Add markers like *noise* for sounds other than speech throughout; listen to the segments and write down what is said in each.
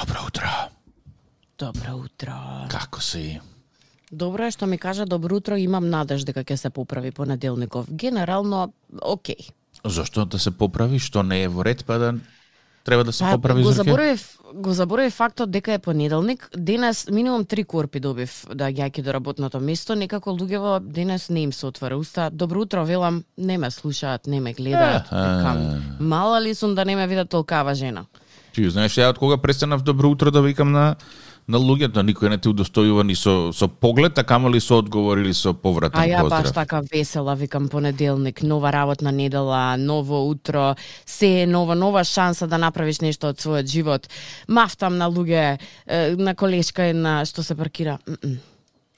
Добро утро. Добро утро. Како си? Добро е што ми кажа добро утро, имам надеж дека ќе се поправи понеделников. Генерално, окей. Зошто да се поправи, што не е во ред, па да треба да се Па, поправи го Зорке? заборав, го заборав фактот дека е понеделник. Денес минимум три корпи добив да јаки до работното место. Некако луѓево денес не им се отвара уста. Добро утро, велам, не ме слушаат, не ме гледаат. Аха. Викам, мала ли сум да не ме видат толкава жена? Ти знаеш ја од кога престанав добро утро да викам на на луѓето, никој не те удостојува ни со со поглед, а камоли со одговор или со повратен А ја поздрав. баш така весела, викам понеделник, нова работна недела, ново утро, се е нова, нова шанса да направиш нешто од својот живот. Мафтам на луѓе, на колешка и на што се паркира. М-м,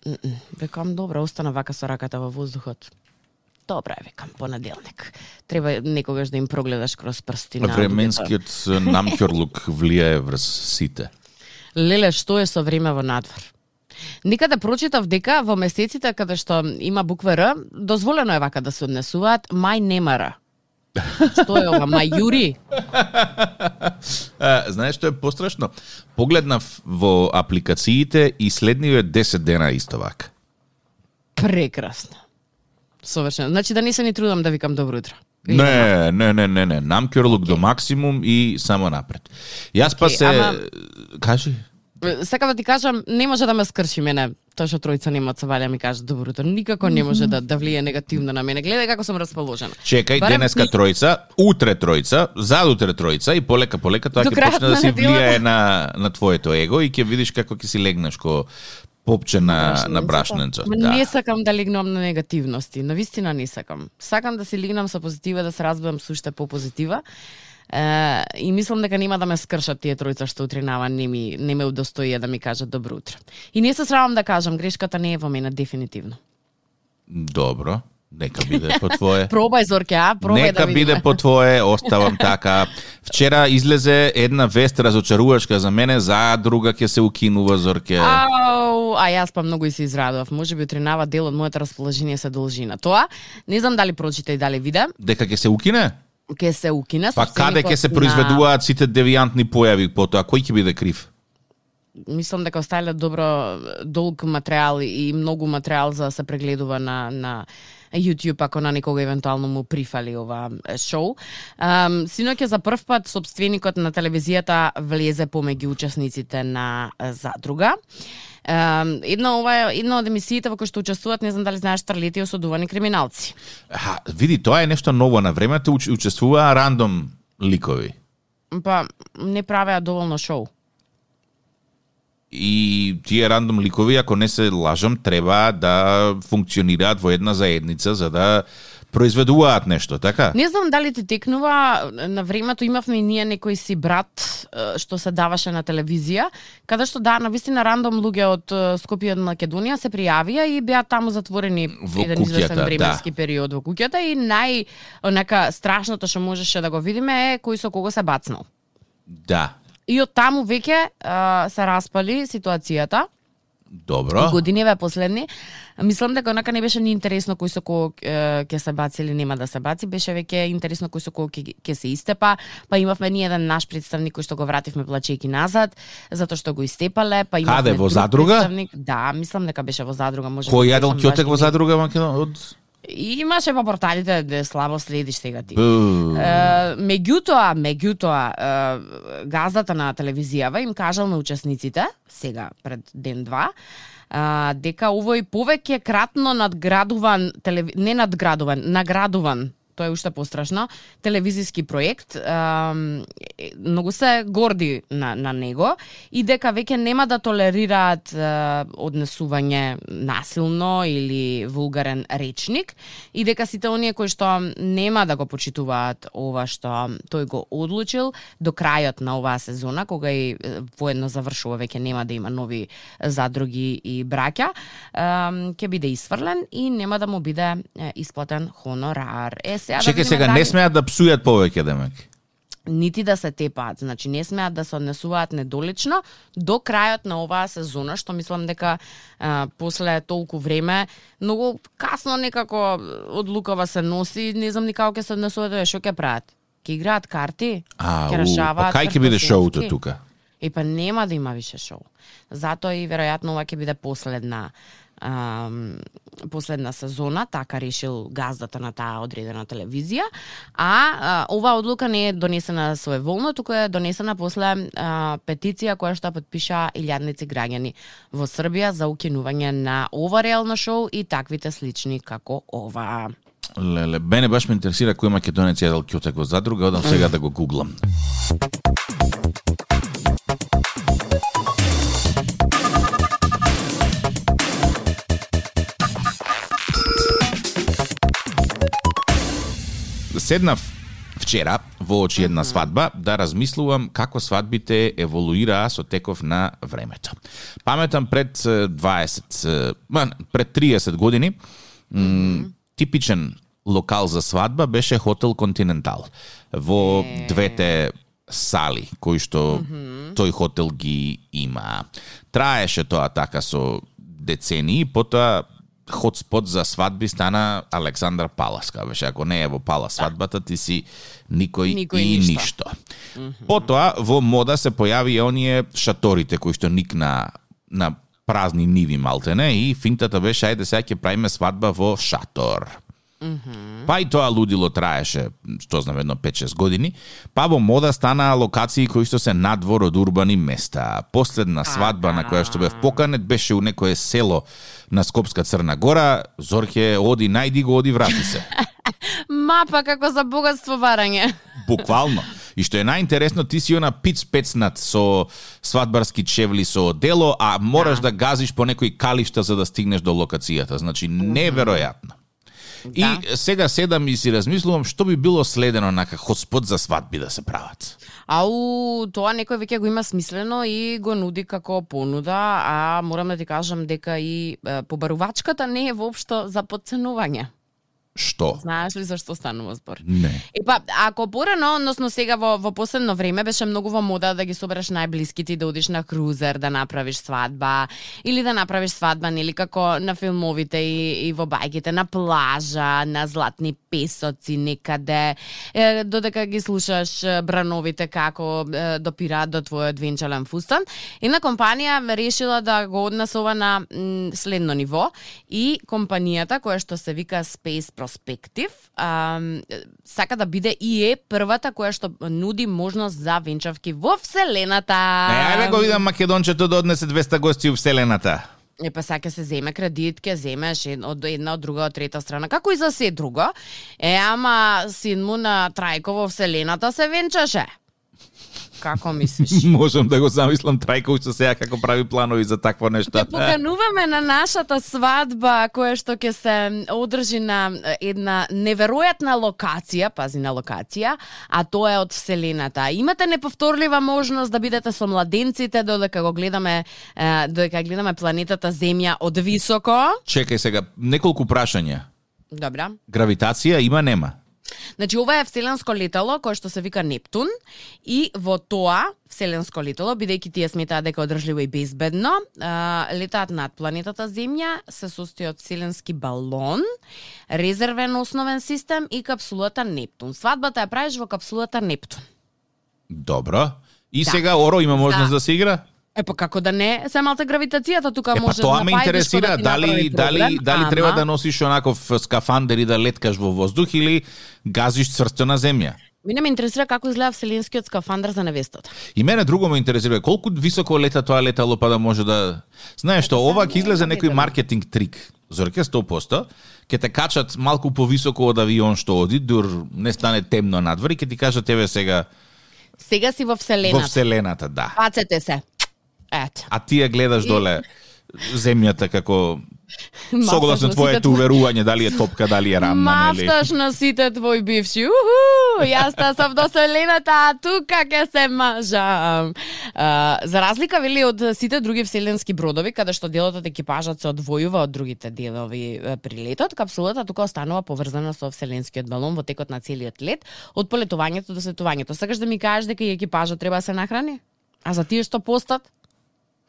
м-м. Викам, добро, остана вака со раката во воздухот. Добра е, викам, понеделник. Треба некогаш да им прогледаш кроз прсти на. Временскиот намкјорлук влијае врз сите. Леле, што е со време во надвор? Никаде прочитав дека во месеците каде што има буква Р, дозволено е вака да се однесуваат, мај нема Р. Што е ова, мај Јури? *laughs* Знаеш што е пострашно? Погледнав во апликациите и следниве 10 дена исто вака. Прекрасно. Совршено. Значи да не се ни трудам да викам добро утро. Не, не, не, не, не. Намкјорлук до максимум и само напред. Јас па се... ама- Кажи. Сакам да ти кажам, не може да ме скрши мене тоа што тројца нема се валја ми кажа добро утро. Никако не може да да влие негативно на мене. Гледај како сум расположена. Чекај, Барем денеска тројца, утре тројца, задутре тројца и полека полека тоа ќе почне да си неделата. влијае на на твоето его и ќе видиш како ќе си легнеш ко попче на на брашненцот. Ма Да. Не сакам да легнам на негативности, на вистина не сакам. Сакам да си легнам со позитива, да се разбавам со уште попозитива. Е, и мислам дека нема да ме скршат тие тројца што утринава не ми не ме удостоија да ми кажат добро утро. И не се срамам да кажам, грешката не е во мене дефинитивно. Добро. Нека биде по твое. *laughs* Пробај Зорке, а? Пробај Нека да биде по твое, оставам така. Вчера излезе една вест разочарувачка за мене, за друга ќе се укинува Зорке. Ау, а јас па многу и се израдував. Може би утринава дел од моето расположение се должи на тоа. Не знам дали прочита и дали виде. Дека ќе се укине? Ке се укине. Па каде ќе се произведуваат сите девијантни појави потоа? Кој ќе биде крив? мислам дека оставиле добро долг материјал и многу материјал за да се прегледува на на YouTube ако на некога евентуално му прифали ова шоу. Um, синоќа за прв пат собственикот на телевизијата влезе помеѓу учесниците на задруга. Една ова е една од емисиите во кои што учествуваат, не знам дали знаеш, старлети и осудувани криминалци. Аха, види, тоа е нешто ново на времето, уч- учествуваа рандом ликови. Па не правеа доволно шоу. И тие рандом ликови, ако не се лажам, треба да функционираат во една заедница за да произведуваат нешто, така? Не знам дали ти текнува, на времето имавме и ние некој си брат што се даваше на телевизија, каде што да, на вистина рандом луѓе од Скопје од Македонија се пријавија и беа таму затворени Во еден известен да. временски период во куќата и нај онака страшното што можеше да го видиме е кој со кого се бацнал. Да. И од таму веќе се распали ситуацијата. Добро. И годиниве последни, мислам дека онака не беше ни интересно кој со е, ќе се баци или нема да се баци, беше веќе интересно кој со кого ќе се истепа, па имавме ни еден наш представник кој што го вративме плачејки назад, затоа што го истепале, па имавме Каде, во друг задруга? Да, мислам дека беше во задруга, може. Кој јадел ќотек во задруга Македон од И Имаше по порталите де слабо следиш сега ти. Бу. Е, меѓутоа, меѓутоа, е, газдата на телевизијава им кажал на учесниците, сега пред ден-два, а, дека овој повеќе кратно надградуван, телеви... не надградуван, наградуван тоа е уште пострашно, телевизиски проект. Многу се горди на, на него и дека веќе нема да толерираат однесување насилно или вулгарен речник и дека сите оние кои што нема да го почитуваат ова што тој го одлучил до крајот на оваа сезона, кога и воедно завршува, веќе нема да има нови задруги и браќа, ќе биде исфрлен и нема да му биде исплатен хонорар. Е, сега да Чекај видиме сега, не смеат да псујат повеќе, демек. нити да се тепаат, значи не смеат да се однесуваат недолично до крајот на оваа сезона, што мислам дека а, после толку време многу касно некако одлукава се носи, не знам ни како ќе се однесуваат, што ќе прават? Ќе играат карти? А, Ќе у, па решаваат кај ќе биде шоуто тука? И па нема да има више шоу. Затоа и веројатно ова ќе биде последна а, последна сезона, така решил газдата на таа одредена телевизија, а, а оваа одлука не е донесена своеволно, туку е донесена после а, петиција која што подпиша илјадници граѓани во Србија за укинување на ова реално шоу и таквите слични како ова. Леле, мене баш ме интересира кој македонец јадел кјотек во задруга, одам сега да го гуглам. Седнав вчера во очи една свадба да размислувам како свадбите еволуираа со теков на времето. Паметам пред 20, пред 30 години, типичен локал за свадба беше хотел Континентал. Во двете сали кои што тој хотел ги има. Траеше тоа така со децении, потоа хотспот за свадби стана Александар Палас. Беше, ако не е во Палас свадбата, ти си никој, Никој и ништо. ништо. Потоа, во мода се појави и оние шаторите кои што ник на, на празни ниви малтене и финтата беше ајде сега ќе правиме свадба во шатор. Па и тоа лудило траеше, што знам, едно 5-6 години. Па во мода станаа локации кои што се надвор од урбани места. Последна свадба на која што бев поканет беше у некое село на Скопска Црна Гора. Зорке оди, најди го, оди, врати се. *laughs* Мапа како за богатство варање. *laughs* Буквално. И што е најинтересно, ти си она пиц пецнат со свадбарски чевли со дело, а мораш да, газиш по некои калишта за да стигнеш до локацијата. Значи, неверојатно. И Да. сега седам и си размислувам што би било следено на хоспод за свадби да се прават. Ау, тоа некој веќе го има смислено и го нуди како понуда, а морам да ти кажам дека и побарувачката не е воопшто за подценување. Што? Знаеш ли зашто станува збор? Не. И па, ако порано, односно сега во, во последно време, беше многу во мода да ги собереш најблиските и да одиш на крузер, да направиш свадба, или да направиш свадба, нели, како на филмовите и, и во бајките, на плажа, на златни песоци, некаде, е, додека ги слушаш брановите како е, допираат до твојот венчален фустан. Една компанија решила да го однесува на м, следно ниво и компанијата која што се вика Space Prospective ам, сака да биде и е првата која што нуди можност за венчавки во вселената. Е, ајде го видам македончето да однесе 200 гости у вселената. Е, па сака се земе кредит, ќе земеш од една, од друга, од трета страна, како и за се друго. Е, ама син му на Трајко во Вселената се венчаше. Како *laughs* мислиш? Можам да го замислам Трајко уште сега како прави планови за такво нешто. Те покануваме на нашата свадба која што ќе се одржи на една неверојатна локација, пази на локација, а тоа е од Вселената. Имате неповторлива можност да бидете со младенците додека го гледаме додека гледаме планетата Земја од високо. Чекај сега, неколку прашања. Добра. Гравитација има нема? Значи ова е вселенско летало кое што се вика Нептун и во тоа вселенско летало бидејќи тие сметаат дека одржливо и безбедно, а, летаат над планетата Земја, се состои од вселенски балон, резервен основен систем и капсулата Нептун. Свадбата ја правиш во капсулата Нептун. Добро. И Да. сега Оро има можност Да. да се игра? Е па како да не, се малта гравитацијата тука Е, па може тоа на ме интересира, да дали дали дали треба ама- да носиш онаков скафандер и да леткаш во воздух или газиш цврсто на земја? Мене ме интересира како изгледа вселенскиот скафандр за невестата. И мене друго ме интересира, колку високо лета тоа летало па да може да Знаеш што, ова ќе излезе не некој маркетинг трик. Зорке 100%, ќе те качат малку повисоко од авион што оди, дур не стане темно надвор и ќе ти кажат тебе сега Сега си во во вселената. вселената, да. Бацете се. Ето. А ти ја гледаш доле земјата како согласно Мафташ твоето твои- уверување дали е топка, дали е рамна, нели? Мафташ на сите твои бивши. Уху! Јас та сам до вселената, а тука ќе се мажам. А, за разлика вели од сите други вселенски бродови каде што делот од екипажот се одвојува од другите делови при летот, капсулата тука останува поврзана со вселенскиот балон во текот на целиот лет од полетувањето до сетувањето. Сакаш да ми кажеш дека и екипажот треба да се нахрани? А за тие што постат?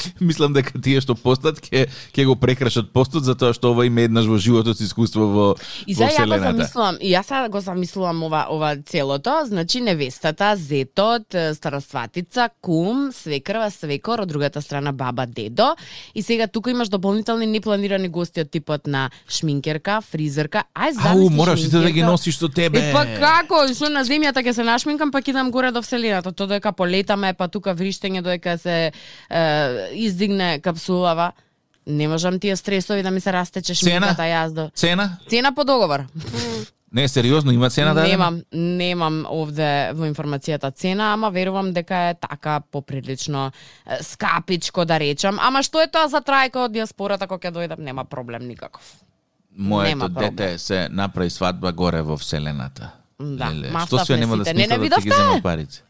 *laughs* Мислам дека тие што постат ќе ќе го прекрашат постот затоа што ова има еднаш во животот искуство во И во сега ја го замислувам, и јас сега го замислувам ова ова целото, значи невестата, зетот, старосватица, кум, свекрва, свекор, од другата страна баба, дедо. И сега тука имаш дополнителни непланирани гости од типот на шминкерка, фризерка. Ај замисли Ау, мораш сите да ги носиш со тебе. Е, па како? Што на земјата ќе се нашминкам, па ќе идам горе до вселената. Тоа дека полетаме, па тука вриштење додека се е, издигне капсулава. Не можам тие стресови да ми се растече шминката јас до. Цена? Цена по договор. Не, сериозно, има цена да Немам, немам овде во информацијата цена, ама верувам дека е така поприлично скапичко да речам. Ама што е тоа за трајка од диаспората кога ќе дојдам, нема проблем никаков. Моето дете се направи свадба горе во вселената. Да, Леле, што се нема да сите. Не, не смисла да ти ги видовте? зема парици?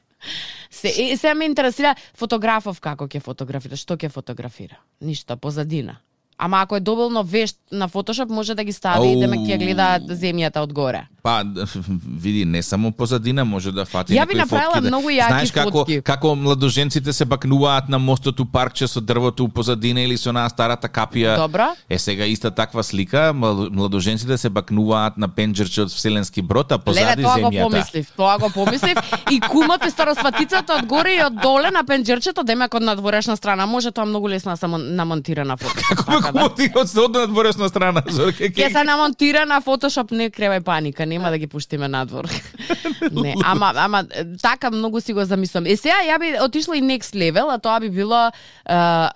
Се, и, се ме интересира фотографов како ќе фотографира, што ќе фотографира. Ништо, позадина. Ама ако е доволно вешт на Фотошоп, може да ги стави и да ме ќе гледаат земјата одгоре. Па, *laughs* види, не само позадина може да фати Ја би направила фотки. да- многу јаки Знаеш како, фотки. како младоженците се бакнуваат на мостот у паркче со дрвото у позадина или со онаа старата капија. Добро. Е сега иста таква слика, млад- младоженците се бакнуваат на пенџерче од Вселенски брод, а позади Леле, тоа го земјата. помислив, тоа го помислив. *laughs* И кумот и старосватицата одгоре и од доле на пенџерчето, демек од надворешна страна. Може тоа многу лесно да намонтира на фото. *laughs* Како ме кумоти од од надворешна страна? Ќе се намонтира на Photoshop, не кревај паника, нема да ги пуштиме надвор. *laughs* не, ама, ама така многу си го замислам. Е сега ја би отишла и next level, а тоа би било е,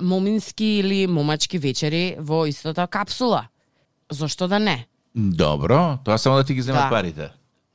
момински или момачки вечери во истата капсула. Зошто да не? Добро, тоа само да ти ги земат Да. парите.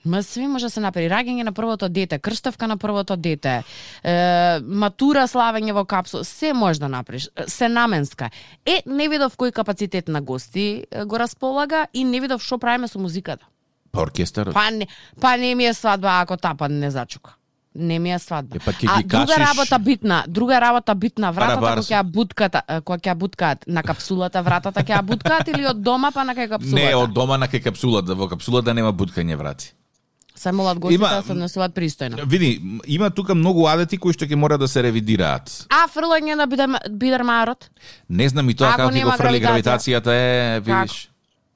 Ма све може да се направи. Раѓање на првото дете, крштавка на првото дете, е, матура славење во капсула, се може да направиш. Се наменска. Е, не видов кој капацитет на гости го располага и не видов што правиме со музиката. Па оркестарот. Па не, па не ми е свадба ако тапа не зачука. Не ми е свадба. Е, па а друга качиш- работа битна, друга работа битна, вратата кога Барабарс. ќе бутката, е, кога ќе буткаат на капсулата, вратата ќе буткаат или од дома па на кај капсулата. Не, од дома на кај капсулата, во капсулата нема буткање врати. Се молат гостите да се однесуваат пристојно. Види, има тука многу адети кои што ќе мора да се ревидираат. А фрлање на бидер, бидермарот? Не знам и тоа Ако како ќе го фрли гравитација. гравитацијата е, видиш.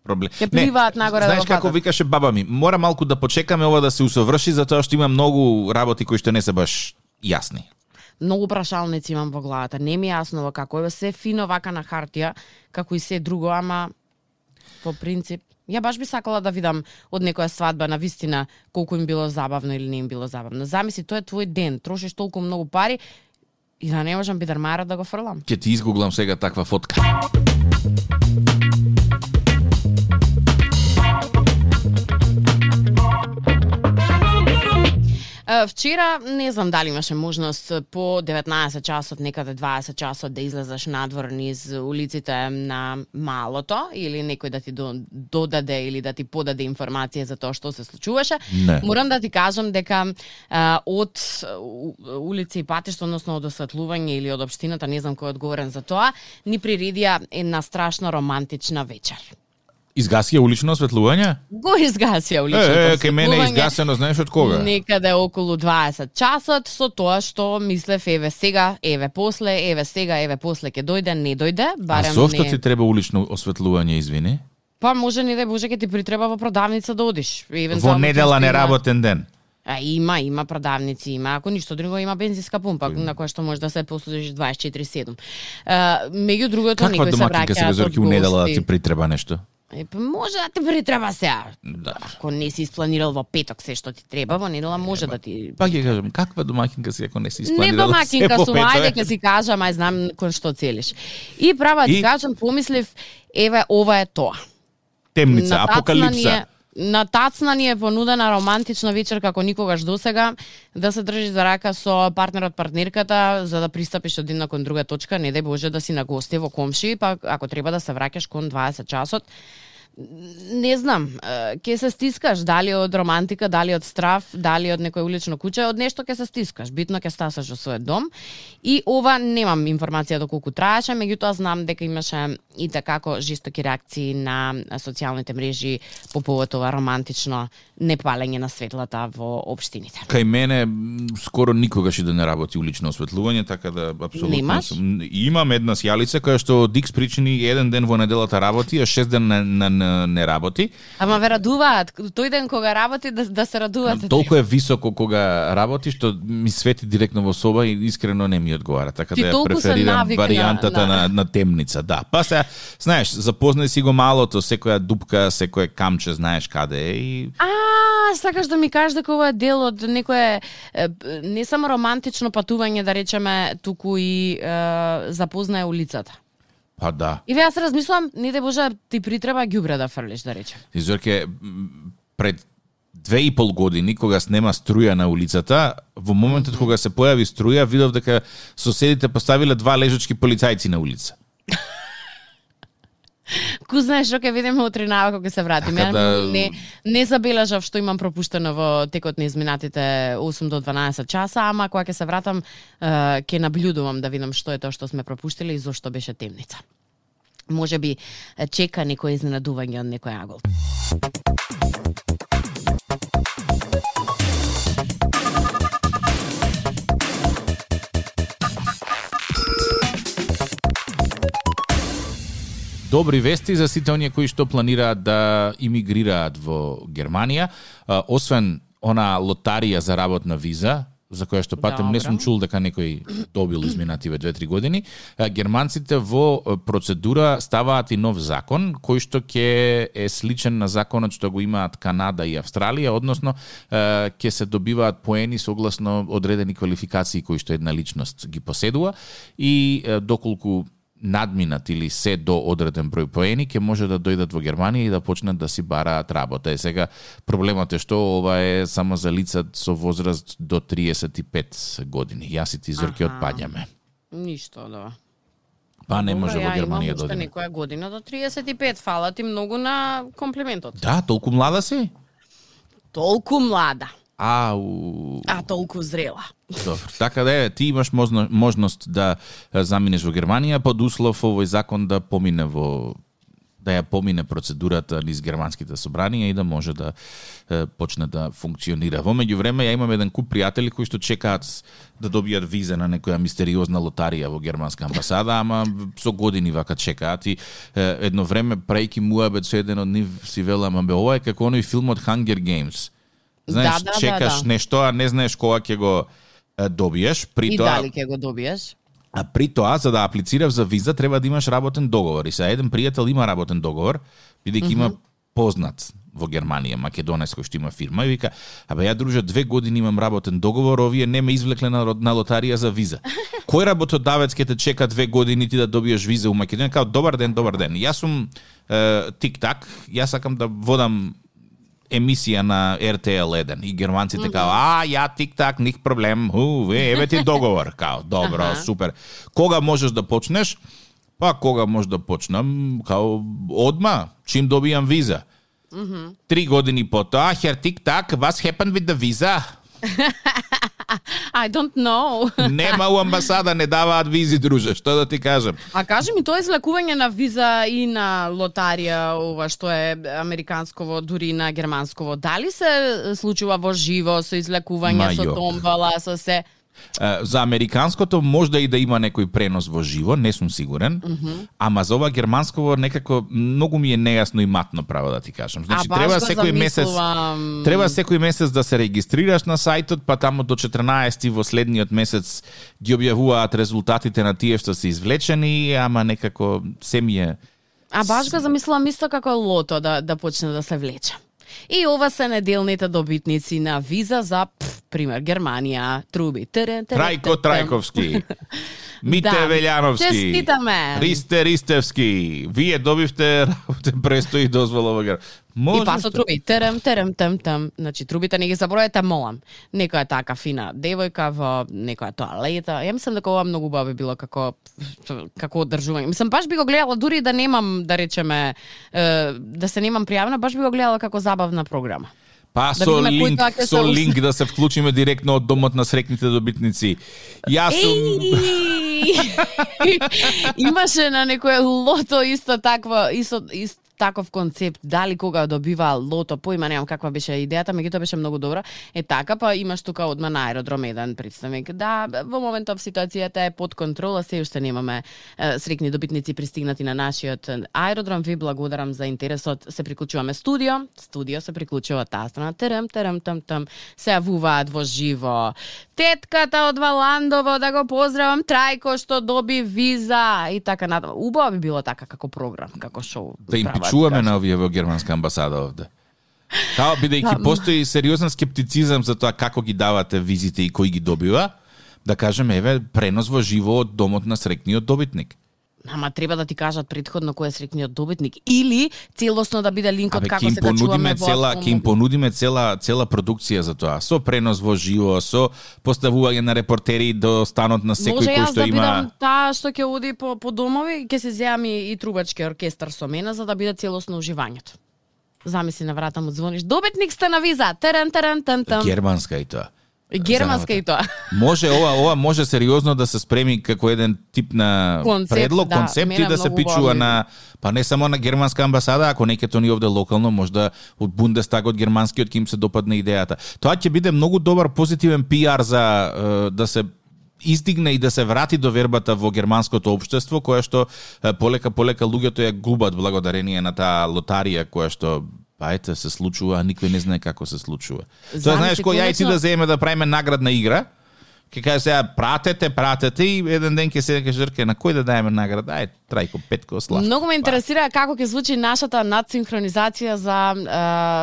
Проблем. Ќе пливаат нагоре да Знаеш го како викаше баба ми, мора малку да почекаме ова да се усоврши затоа што има многу работи кои што не се баш јасни. Многу прашалници имам во главата. Не ми е јасно во како е се фино вака на хартија, како и се друго, ама по принцип Ја баш би сакала да видам од некоја свадба на вистина колку им било забавно или не им било забавно. Замисли, тоа е твој ден, трошиш толку многу пари и да не можам бидермарот да го фрлам. Ќе ти изгуглам сега таква фотка. Вчера не знам дали имаше можност по 19 часот, некаде 20 часот да излезеш надвор низ улиците на малото или некој да ти до- додаде или да ти подаде информација за тоа што се случуваше. Не. Морам да ти кажам дека а, од улици и патишта, односно од осветлување или од општината, не знам кој е одговорен за тоа, ни приредија една страшно романтична вечер. Изгасија улично осветлување? Го изгасија уличното Е, е, кај мене е изгасено, знаеш од кога? Некаде околу 20 часот со тоа што мислев еве сега, еве после, еве сега, еве после ќе дојде, не дојде, А барем зошто не. ти треба улично осветлување, извини? Па може ни да боже ќе ти притреба во продавница да одиш. Во недела не работен ден. А има, има продавници, има, ако ништо друго има бензинска пумпа на која што може да се послужиш 24/7. А, меѓу другото Каква некои се домакинка се враќаат од Зорки у недела да ти притреба нешто? Е, па може да ти притреба сега. Да. Ако не си испланирал во петок се што ти треба, во недела може да ти Па ќе кажам, каква домакинка си ако не си Не испланирала домакинка се сум, ајде ќе си кажам, ај знам кон што целиш. И права ти И? кажам, помислив, еве ова е тоа. Темница, На тацна апокалипса. Ни е, на тацна ни е понудена романтична вечер како никогаш досега да се држиш за рака со партнерот партнерката за да пристапиш од една кон друга точка, не дај Боже да си на гости во комши, па ако треба да се враќаш кон 20 часот, не знам, ќе се стискаш, дали од романтика, дали од страф, дали од некој улично куќе, од нешто ќе се стискаш. Битно ќе стасаш во својот дом. И ова немам информација доколку траеше, меѓутоа знам дека имаше и такако жестоки реакции на социјалните мрежи по повод ова романтично непалење на светлата во општините. Кај мене скоро никогаш и да не работи улично осветлување, така да апсолутно Немаш? Имам една сјалица која што од Икс причини еден ден во неделата работи, а шест ден не, не, не, не работи. Ама ве радуваат, тој ден кога работи да, да се радувате. Толку е високо кога работи што ми свети директно во соба и искрено не ми одговара, така Ти да ја преферирам варијантата на- на, на темница, да. Па се, знаеш, запознај си го малото, секоја дупка, секое камче, знаеш каде е и А, сакаш да ми кажеш дека ова е дел од некое не само романтично патување, да речеме, туку и е, запознае улицата. Па да. И јас размислувам, не те Боже, ти притреба ѓубре да фрлиш, да речем. Изорке, пред две и пол години, кога нема струја на улицата, во моментот кога се појави струја, видов дека соседите поставиле два лежачки полицајци на улица. Ку знаеш што ќе видиме утре навако кога се вратиме. Така да- Не не забележав што имам пропуштено во текот на изминатите 8 до 12 часа, ама кога ќе се вратам ќе наблюдувам да видам што е тоа што сме пропуштиле и зошто беше темница. Може би чека некој изненадување од некој агол. Добри вести за сите оние кои што планираат да имигрираат во Германија. А, Освен она лотарија за работна виза, за која што патем не Добро. сум чул дека некој добил изминативе 2-3 години, германците во процедура ставаат и нов закон кој што ќе е сличен на законот што го имаат Канада и Австралија, односно ќе се добиваат поени согласно одредени квалификации кои што една личност ги поседува и доколку надминат или се до одреден број поени, ќе може да дојдат во Германија и да почнат да си бараат работа. Е сега проблемот е што ова е само за лица со возраст до 35 години. Јас и ти зорки Аха. отпаѓаме. Ништо, да. Па не може во ја Германија да одиме. некоја година до 35. Фала ти многу на комплиментот. Да, толку млада си? Толку млада, Ау. а толку зрела. Добро. Така да е, ти имаш можно, можност да заминеш во Германија под услов овој закон да помине во да ја помине процедурата низ германските собранија и да може да е, почне да функционира. Во меѓувреме ја имам еден куп пријатели кои што чекаат да добијат виза на некоја мистериозна лотарија во германска амбасада, ама со години вака чекаат и е, едно време прејки муабет со еден од нив си велам, ама бе ова е како оној филмот Hunger Games. Знаеш, Да, да, да, чекаш да. нешто, а не знаеш кога ќе го добиеш. При И тоа, дали ќе го добиеш? а при тоа, за да аплицираш за виза, треба да имаш работен договор. И сега еден пријател има работен договор, бидејќи има познат во Германија, македонец кој што има фирма и вика, абе ја друже две години имам работен договор, овие не ме извлекле на, на лотарија за виза. *laughs* Кој работодавец ќе те чека две години ти да добиеш виза у Македонија? Као добар ден, добар ден. Јас сум е, тик-так, јас сакам да водам емисија на RTL 1 и германците mm -hmm. као а ја тик-так ник проблем у е, еве ти договор *laughs* као добро Аха. супер кога можеш да почнеш па кога може да почнам као одма чим добијам виза Три години потоа, хер тик-так, was happened with the visa? I don't know. Нема у амбасада, не даваат визи, друже, што да ти кажам. А кажи ми, тоа излекување на виза и на лотарија, ова што е американсково, дури на германсково, дали се случува во живо, со излекување, Ма, со томбала, со се? За американското може да и да има некој пренос во живо, не сум сигурен, ама за ова германсково некако многу ми е нејасно и матно право да ти кажам. Значи а треба секој месец замислувам. Треба секој месец да се регистрираш на сајтот, па таму до 14 во следниот месец ги објавуваат резултатите на тие што се извлечени, ама некако се ми е А баш го замислувам исто како лото да, да почне да се влече. И ова се неделните добитници на виза за, пф, пример, Германија, Труби. Терен, терен, Трајко Трајковски. *laughs* Мите Да. Велјановски. Честитаме. Ристе Ристевски. Вие добивте работен престој и дозвола во Гер. И па со труби. Терем, терем, тем, тем. Значи, трубите не ги забројете, молам. Некоја така фина девојка во некоја тоалета. Ја мислам дека ова многу убаво би било како како одржување. Мислам баш би го гледала дури да немам да речеме да се немам пријавена, баш би го гледала како забавна програма. Па Да со линк, со се линк да се вклучиме директно од домот на срекните добитници. Јас сум! *laughs* Имаше на некое лото исто такво, исто, исто таков концепт, дали кога добива лото, поима немам каква беше идејата, меѓутоа беше многу добра. Е така, па имаш тука одма на аеродром еден представник. Да, во моментов ситуацијата е под контрола, се уште немаме е, срекни добитници пристигнати на нашиот аеродром. Ви благодарам за интересот. Се приклучуваме студио, студио се приклучува таа страна. Терем, терем, там, там. Се јавуваат во живо. Тетката од Валандово, да го поздравам, Трајко што доби виза и така натаму. Убаво би било така како програм, како шоу. да им пичуваме на овие во германска амбасада овде. Као бидејќи Да. постои сериозен скептицизам за тоа како ги давате визите и кој ги добива, да кажеме еве пренос во живо од домот на срекниот добитник. Ама треба да ти кажат предходно кој е срекниот добитник или целосно да биде линкот Абе, како се качуваме понудиме во цела, ќе им понудиме цела цела продукција за тоа, со пренос во живо, со поставување на репортери до станот на секој Може кој јас што да има бидам таа што ќе оди по, по домови, ќе се земам и, и трубачки оркестар со мене за да биде целосно уживањето. Замисли на врата му звониш, добитник сте на виза, терен, терен, тен, тен. германска и тоа. Германска и тоа. Може ова ова може сериозно да се спреми како еден тип на Концепт, предлог, да, концепт и да се пичува на па не само на германска амбасада, ако не ќе то ни овде локално, можда од Бундестагот германскиот ќе им се допадне идејата. Тоа ќе биде многу добар позитивен пиар за да се издигне и да се врати до вербата во германското општество, кое што полека полека луѓето ја губат благодарение на таа лотарија која што па ете се случува, а никој не знае како се случува. Тоа Замисли, знаеш кој ја и ти да земеме да правиме наградна игра, ќе каже сега пратете, пратете и еден ден ќе се каже Жрке на кој да даеме награда? Ај, Трајко Петко Слав. Многу ме интересира како ќе звучи нашата надсинхронизација за е,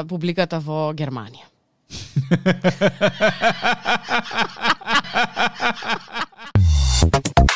публиката во Германија. *laughs* *laughs*